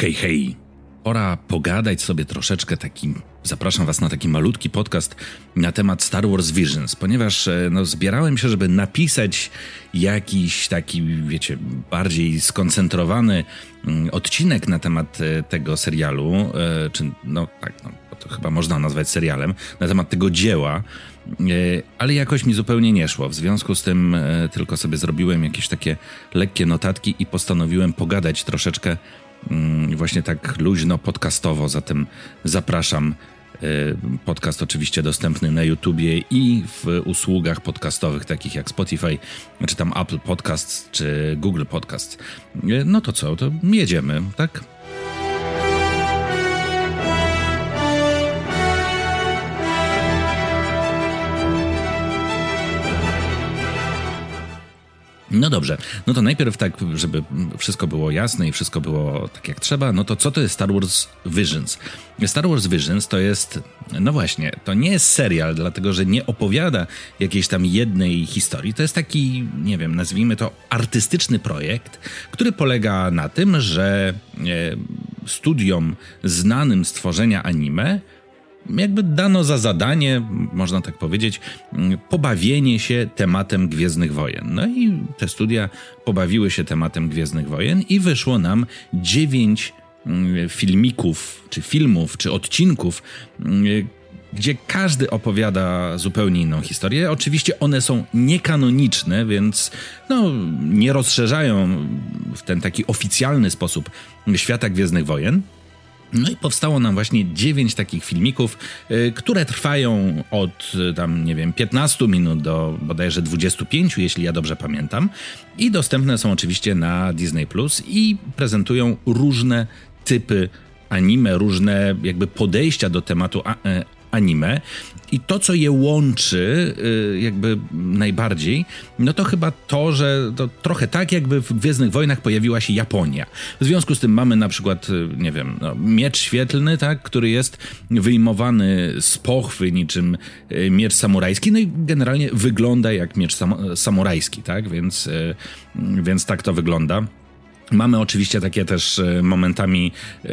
Hej, hej. Pora pogadać sobie troszeczkę taki. Zapraszam Was na taki malutki podcast na temat Star Wars Visions, ponieważ e, no, zbierałem się, żeby napisać jakiś taki, wiecie, bardziej skoncentrowany mm, odcinek na temat e, tego serialu, e, czy no tak, no, to chyba można nazwać serialem, na temat tego dzieła, ale jakoś mi zupełnie nie szło. W związku z tym tylko sobie zrobiłem jakieś takie lekkie notatki i postanowiłem pogadać troszeczkę właśnie tak luźno, podcastowo, zatem zapraszam. Y, podcast oczywiście dostępny na YouTubie i w usługach podcastowych takich jak Spotify, czy tam Apple Podcasts, czy Google Podcasts. Y, no to co, to jedziemy, tak? No dobrze, no to najpierw tak, żeby wszystko było jasne i wszystko było tak jak trzeba, no to co to jest Star Wars Visions? Star Wars Visions to jest, no właśnie, to nie jest serial, dlatego że nie opowiada jakiejś tam jednej historii. To jest taki, nie wiem, nazwijmy to artystyczny projekt, który polega na tym, że e, studiom znanym stworzenia anime jakby dano za zadanie, można tak powiedzieć, pobawienie się tematem Gwiezdnych Wojen. No i te studia pobawiły się tematem Gwiezdnych Wojen i wyszło nam dziewięć mm, filmików, czy filmów, czy odcinków, mm, gdzie każdy opowiada zupełnie inną historię. Oczywiście one są niekanoniczne, więc no, nie rozszerzają w ten taki oficjalny sposób świata Gwiezdnych Wojen. No i powstało nam właśnie dziewięć takich filmików, y, które trwają od y, tam, nie wiem, 15 minut do bodajże 25, jeśli ja dobrze pamiętam. I dostępne są oczywiście na Disney Plus i prezentują różne typy anime, różne jakby podejścia do tematu e, anime. I to, co je łączy, y, jakby najbardziej, no to chyba to, że to trochę tak, jakby w Gwiezdnych Wojnach pojawiła się Japonia. W związku z tym mamy na przykład, y, nie wiem, no, miecz świetlny, tak, który jest wyjmowany z pochwy niczym y, miecz samurajski, no i generalnie wygląda jak miecz sam samurajski, tak, więc, więc tak to wygląda. Mamy oczywiście takie też e, momentami e,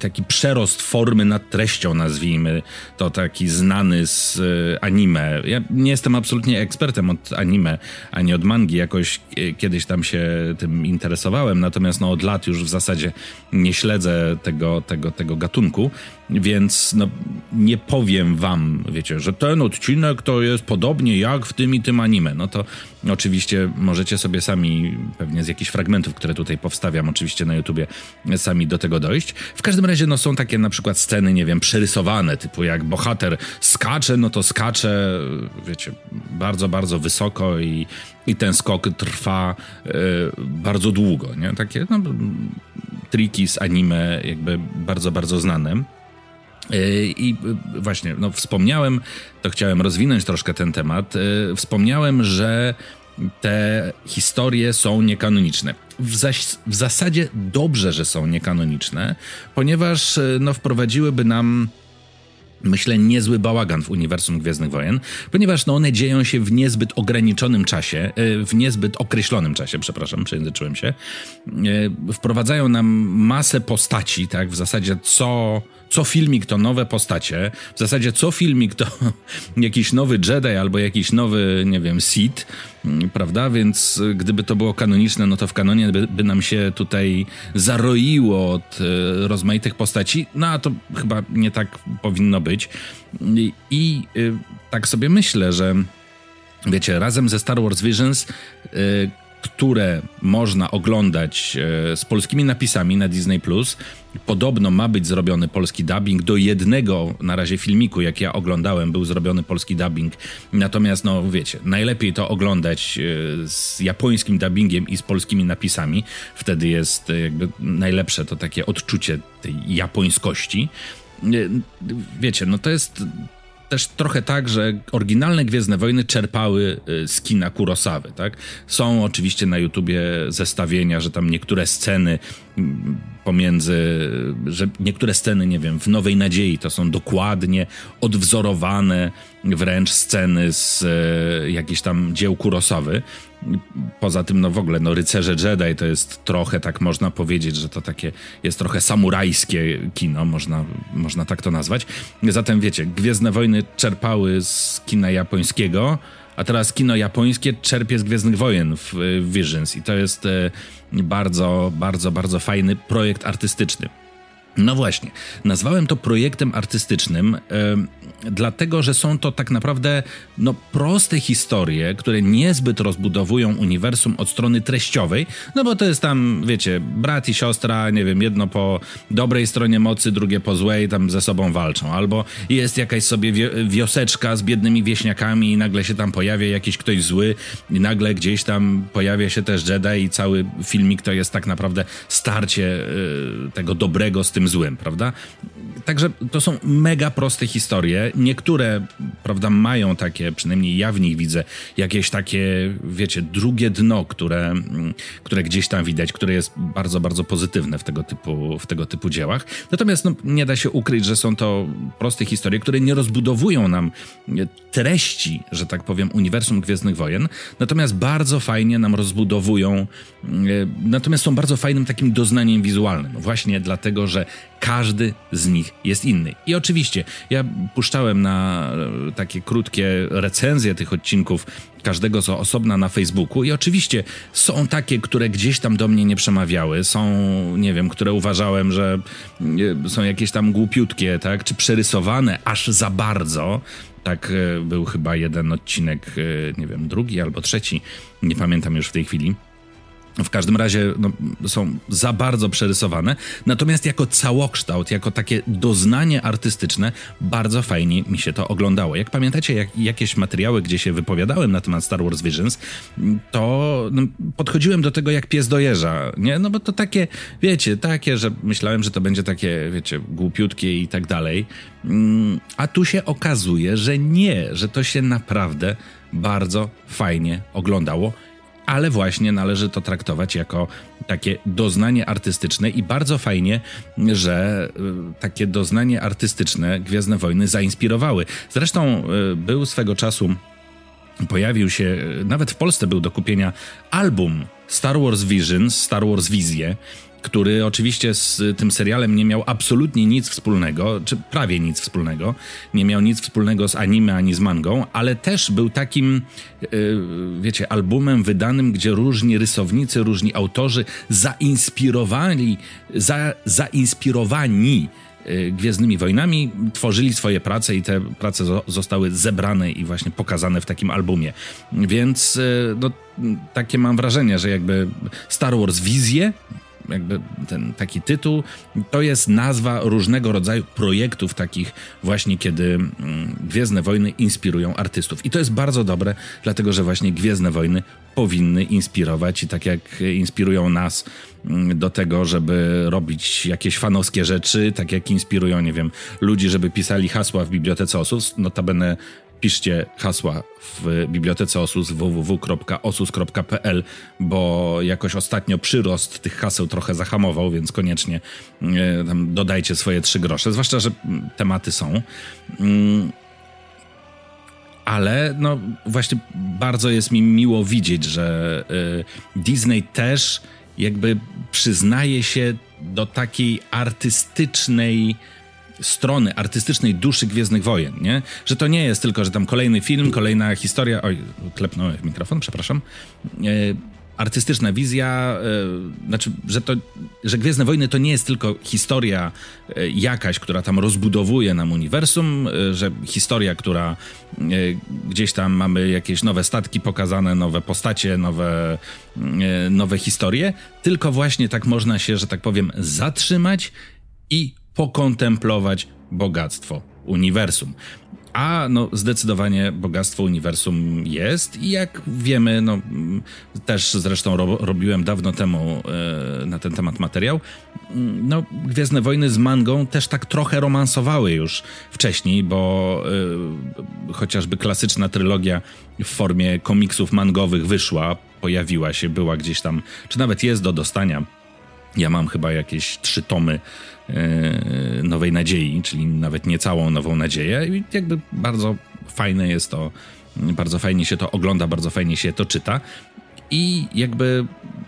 taki przerost formy nad treścią, nazwijmy to taki znany z e, anime. Ja nie jestem absolutnie ekspertem od anime, ani od mangi, jakoś kiedyś tam się tym interesowałem, natomiast no, od lat już w zasadzie nie śledzę tego, tego, tego gatunku. Więc no, nie powiem wam, wiecie, że ten odcinek to jest podobnie jak w tym i tym anime. No to oczywiście możecie sobie sami, pewnie z jakichś fragmentów, które tutaj powstawiam oczywiście na YouTubie, sami do tego dojść. W każdym razie no, są takie na przykład sceny, nie wiem, przerysowane, typu jak bohater skacze, no to skacze, wiecie, bardzo, bardzo wysoko i, i ten skok trwa y, bardzo długo, nie? Takie no, triki z anime jakby bardzo, bardzo znane. E, I właśnie, no wspomniałem, to chciałem rozwinąć troszkę ten temat. E, wspomniałem, że te historie są niekanoniczne. W, w zasadzie dobrze, że są niekanoniczne, ponieważ e, no, wprowadziłyby nam myślę, niezły bałagan w uniwersum Gwiezdnych Wojen, ponieważ no, one dzieją się w niezbyt ograniczonym czasie, w niezbyt określonym czasie, przepraszam, przejęzyczyłem się. Wprowadzają nam masę postaci, tak, w zasadzie co co filmik to nowe postacie, w zasadzie co filmik to jakiś nowy Jedi albo jakiś nowy, nie wiem, Sith, prawda? Więc y, gdyby to było kanoniczne, no to w kanonie by, by nam się tutaj zaroiło od y, rozmaitych postaci, no a to chyba nie tak powinno być. I, i y, tak sobie myślę, że wiecie, razem ze Star Wars Visions które można oglądać e, z polskimi napisami na Disney Plus. Podobno ma być zrobiony polski dubbing. Do jednego na razie filmiku, jak ja oglądałem, był zrobiony polski dubbing. Natomiast, no wiecie, najlepiej to oglądać e, z japońskim dubbingiem i z polskimi napisami. Wtedy jest e, jakby najlepsze to takie odczucie tej japońskości. Wiecie, no to jest też trochę tak, że oryginalne Gwiezdne Wojny czerpały y, z kina Kurosawy, tak? Są oczywiście na YouTubie zestawienia, że tam niektóre sceny pomiędzy, że niektóre sceny, nie wiem, w Nowej Nadziei to są dokładnie odwzorowane wręcz sceny z e, jakichś tam dzieł Kurosawy. Poza tym, no w ogóle, no Rycerze Jedi to jest trochę, tak można powiedzieć, że to takie jest trochę samurajskie kino, można, można tak to nazwać. Zatem wiecie, Gwiezdne Wojny czerpały z kina japońskiego, a teraz kino japońskie czerpie z Gwiezdnych Wojen w Visions i to jest e, bardzo, bardzo, bardzo fajny projekt artystyczny. No właśnie, nazwałem to projektem artystycznym, yy, dlatego że są to tak naprawdę no, proste historie, które niezbyt rozbudowują uniwersum od strony treściowej, no bo to jest tam, wiecie, brat i siostra, nie wiem, jedno po dobrej stronie mocy, drugie po złej, tam ze sobą walczą, albo jest jakaś sobie wioseczka z biednymi wieśniakami i nagle się tam pojawia jakiś ktoś zły i nagle gdzieś tam pojawia się też Jedi i cały filmik to jest tak naprawdę starcie yy, tego dobrego z tym złym, prawda? Także to są mega proste historie. Niektóre, prawda, mają takie, przynajmniej ja w nich widzę, jakieś takie, wiecie, drugie dno, które, które gdzieś tam widać, które jest bardzo, bardzo pozytywne w tego typu, w tego typu dziełach. Natomiast no, nie da się ukryć, że są to proste historie, które nie rozbudowują nam treści, że tak powiem, uniwersum Gwiezdnych Wojen, natomiast bardzo fajnie nam rozbudowują, e, natomiast są bardzo fajnym takim doznaniem wizualnym. Właśnie dlatego, że każdy z nich jest inny. I oczywiście, ja puszczałem na e, takie krótkie recenzje tych odcinków każdego z osobna na Facebooku. I oczywiście są takie, które gdzieś tam do mnie nie przemawiały, są, nie wiem, które uważałem, że e, są jakieś tam głupiutkie, tak, czy przerysowane aż za bardzo, tak e, był chyba jeden odcinek, nie wiem, drugi albo trzeci, nie pamiętam już w tej chwili. W każdym razie no, są za bardzo przerysowane, natomiast jako całokształt, jako takie doznanie artystyczne, bardzo fajnie mi się to oglądało. Jak pamiętacie jak, jakieś materiały, gdzie się wypowiadałem na temat Star Wars Visions, to no, podchodziłem do tego jak pies dojeżdża, nie? No bo to takie, wiecie, takie, że myślałem, że to będzie takie, wiecie, głupiutkie i tak dalej. Mm, a tu się okazuje, że nie, że to się naprawdę bardzo fajnie oglądało ale właśnie należy to traktować jako takie doznanie artystyczne i bardzo fajnie, że y, takie doznanie artystyczne Gwiezdne Wojny zainspirowały. Zresztą y, był swego czasu pojawił się, y, nawet w Polsce był do kupienia album Star Wars Visions, Star Wars Wizje, który oczywiście z tym serialem nie miał absolutnie nic wspólnego, czy prawie nic wspólnego. Nie miał nic wspólnego z anime ani z mangą, ale też był takim, yy, wiecie, albumem wydanym, gdzie różni rysownicy, różni autorzy zainspirowali, za, zainspirowani e, Gwiezdnymi Wojnami, tworzyli swoje prace i te prace zostały zebrane i właśnie pokazane w takim albumie. Więc e, no, takie mam wrażenie, że jakby Star Wars Wizje jakby ten taki tytuł, to jest nazwa różnego rodzaju projektów takich właśnie, kiedy mm, Gwiezdne Wojny inspirują artystów. I to jest bardzo dobre, dlatego że właśnie Gwiezdne Wojny powinny inspirować i tak jak inspirują nas mm, do tego, żeby robić jakieś fanowskie rzeczy, tak jak inspirują, nie wiem, ludzi, żeby pisali hasła w Bibliotece Osów, notabene piszcie hasła w bibliotece Osus www.osus.pl, bo jakoś ostatnio przyrost tych haseł trochę zahamował, więc koniecznie e, dodajcie swoje trzy grosze, zwłaszcza, że tematy są. Mm, ale no właśnie bardzo jest mi miło widzieć, że e, Disney też jakby przyznaje się do takiej artystycznej strony artystycznej duszy Gwiezdnych Wojen, nie? Że to nie jest tylko, że tam kolejny film, kolejna historia... Oj, klepnąłem mikrofon, przepraszam. E, artystyczna wizja, e, znaczy, że to, że Gwiezdne Wojny to nie jest tylko historia e, jakaś, która tam rozbudowuje nam uniwersum, że historia, która gdzieś tam mamy jakieś nowe statki pokazane, nowe postacie, nowe, nowe historie, tylko właśnie tak można się, że tak powiem, zatrzymać i pokontemplować bogactwo uniwersum. A no, zdecydowanie bogactwo uniwersum jest i jak wiemy, no, też zresztą ro robiłem dawno temu e, na ten temat materiał, no, Gwiezdne Wojny z mangą też tak trochę romansowały już wcześniej, bo e, chociażby klasyczna trylogia w formie komiksów mangowych wyszła, pojawiła się, była gdzieś tam, czy nawet jest do dostania. Ja mam chyba jakieś trzy tomy E, nowej Nadziei, czyli nawet nie całą Nową Nadzieję. I jakby bardzo fajne jest to, bardzo fajnie się to ogląda, bardzo fajnie się to czyta. I jakby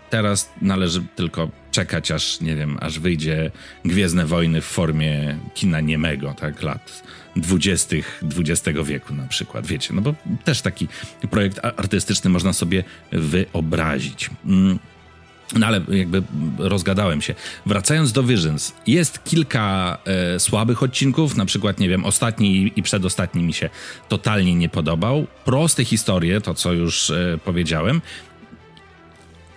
teraz należy tylko czekać, aż nie wiem, aż wyjdzie Gwiezdne Wojny w formie kina niemego, tak, lat dwudziestych XX wieku na przykład, wiecie, no bo też taki projekt artystyczny można sobie wyobrazić. Mm. No ale jakby rozgadałem się. Wracając do Visions, jest kilka e, słabych odcinków, na przykład, nie wiem, ostatni i przedostatni mi się totalnie nie podobał. Proste historie, to co już e, powiedziałem.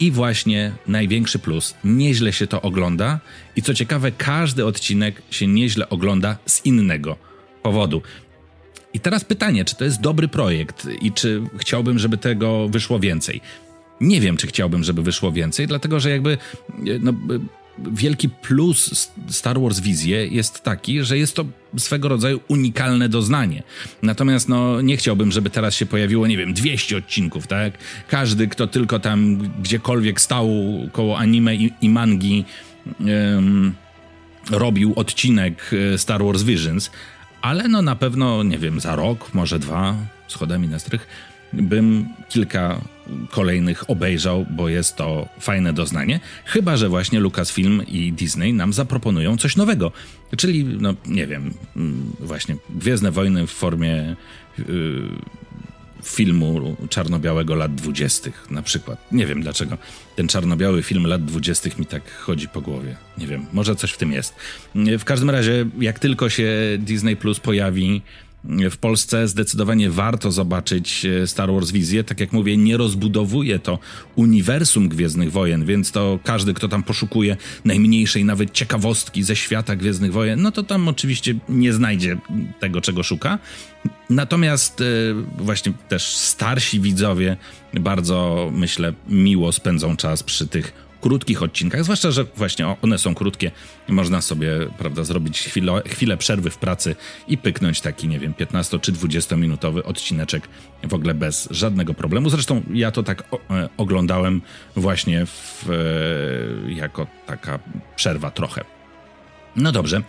I właśnie największy plus, nieźle się to ogląda i co ciekawe, każdy odcinek się nieźle ogląda z innego powodu. I teraz pytanie, czy to jest dobry projekt i czy chciałbym, żeby tego wyszło więcej? Nie wiem, czy chciałbym, żeby wyszło więcej, dlatego że jakby no, wielki plus Star Wars wizje jest taki, że jest to swego rodzaju unikalne doznanie. Natomiast no, nie chciałbym, żeby teraz się pojawiło, nie wiem, 200 odcinków, tak? Każdy, kto tylko tam gdziekolwiek stał koło anime i, i mangi, um, robił odcinek e, Star Wars Visions, ale no na pewno, nie wiem, za rok, może dwa, schodami na strych, bym kilka kolejnych obejrzał, bo jest to fajne doznanie. Chyba, że właśnie Lucasfilm i Disney nam zaproponują coś nowego. Czyli, no nie wiem, mm, właśnie Gwiezdne Wojny w formie yy, filmu czarno-białego lat dwudziestych na przykład. Nie wiem dlaczego ten czarno-biały film lat dwudziestych mi tak chodzi po głowie. Nie wiem, może coś w tym jest. W każdym razie, jak tylko się Disney Plus pojawi, w Polsce zdecydowanie warto zobaczyć e, Star Wars wizję. Tak jak mówię, nie rozbudowuje to uniwersum Gwiezdnych Wojen, więc to każdy, kto tam poszukuje najmniejszej nawet ciekawostki ze świata Gwiezdnych Wojen, no to tam oczywiście nie znajdzie tego, czego szuka. Natomiast e, właśnie też starsi widzowie bardzo, myślę, miło spędzą czas przy tych krótkich odcinkach, zwłaszcza, że właśnie one są krótkie, można sobie, prawda, zrobić chwilę, chwilę przerwy w pracy i pyknąć taki, nie wiem, 15 czy 20 minutowy odcineczek w ogóle bez żadnego problemu. Zresztą ja to tak e, oglądałem właśnie w, e, jako taka przerwa trochę. No dobrze.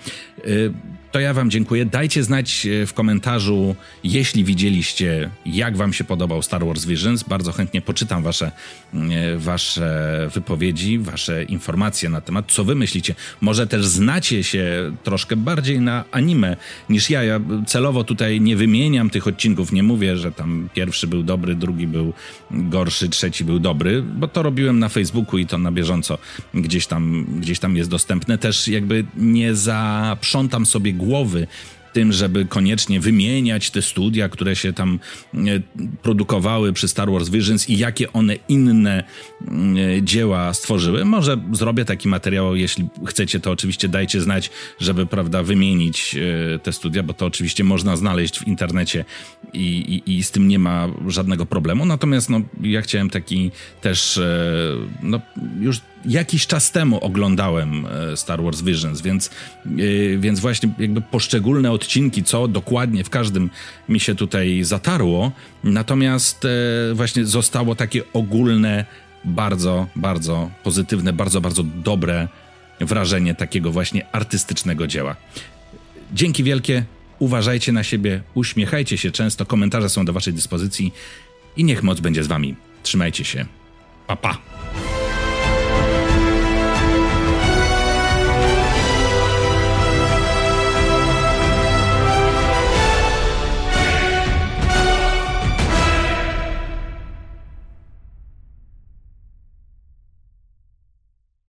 Y, to ja Wam dziękuję. Dajcie znać e, w komentarzu, jeśli widzieliście, jak Wam się podobał Star Wars Visions. Bardzo chętnie poczytam Wasze, e, wasze wypowiedzi, Wasze informacje na temat, co Wy myślicie. Może też znacie się troszkę bardziej na anime niż ja. Ja celowo tutaj nie wymieniam tych odcinków, nie mówię, że tam pierwszy był dobry, drugi był gorszy, trzeci był dobry, bo to robiłem na Facebooku i to na bieżąco gdzieś tam, gdzieś tam jest dostępne. Też jakby nie zaprzątam sobie głowy tym, żeby koniecznie wymieniać te studia, które się tam e, produkowały przy Star Wars Visions i jakie one inne mm, e, dzieła stworzyły. Może zrobię taki materiał, jeśli chcecie, to oczywiście dajcie znać, żeby, prawda, wymienić e, te studia, bo to oczywiście można znaleźć w internecie i, i, i z tym nie ma żadnego problemu. Natomiast, no, ja chciałem taki też, no, już jakiś czas temu oglądałem Star Wars Visions, więc, więc właśnie jakby poszczególne odcinki, co dokładnie w każdym mi się tutaj zatarło. Natomiast e, właśnie zostało takie ogólne, bardzo, bardzo pozytywne, bardzo, bardzo dobre wrażenie takiego właśnie artystycznego dzieła. Dzięki wielkie, uważajcie na siebie, uśmiechajcie się często, komentarze są do Waszej dyspozycji i niech moc będzie z Wami. Trzymajcie się. Pa, pa.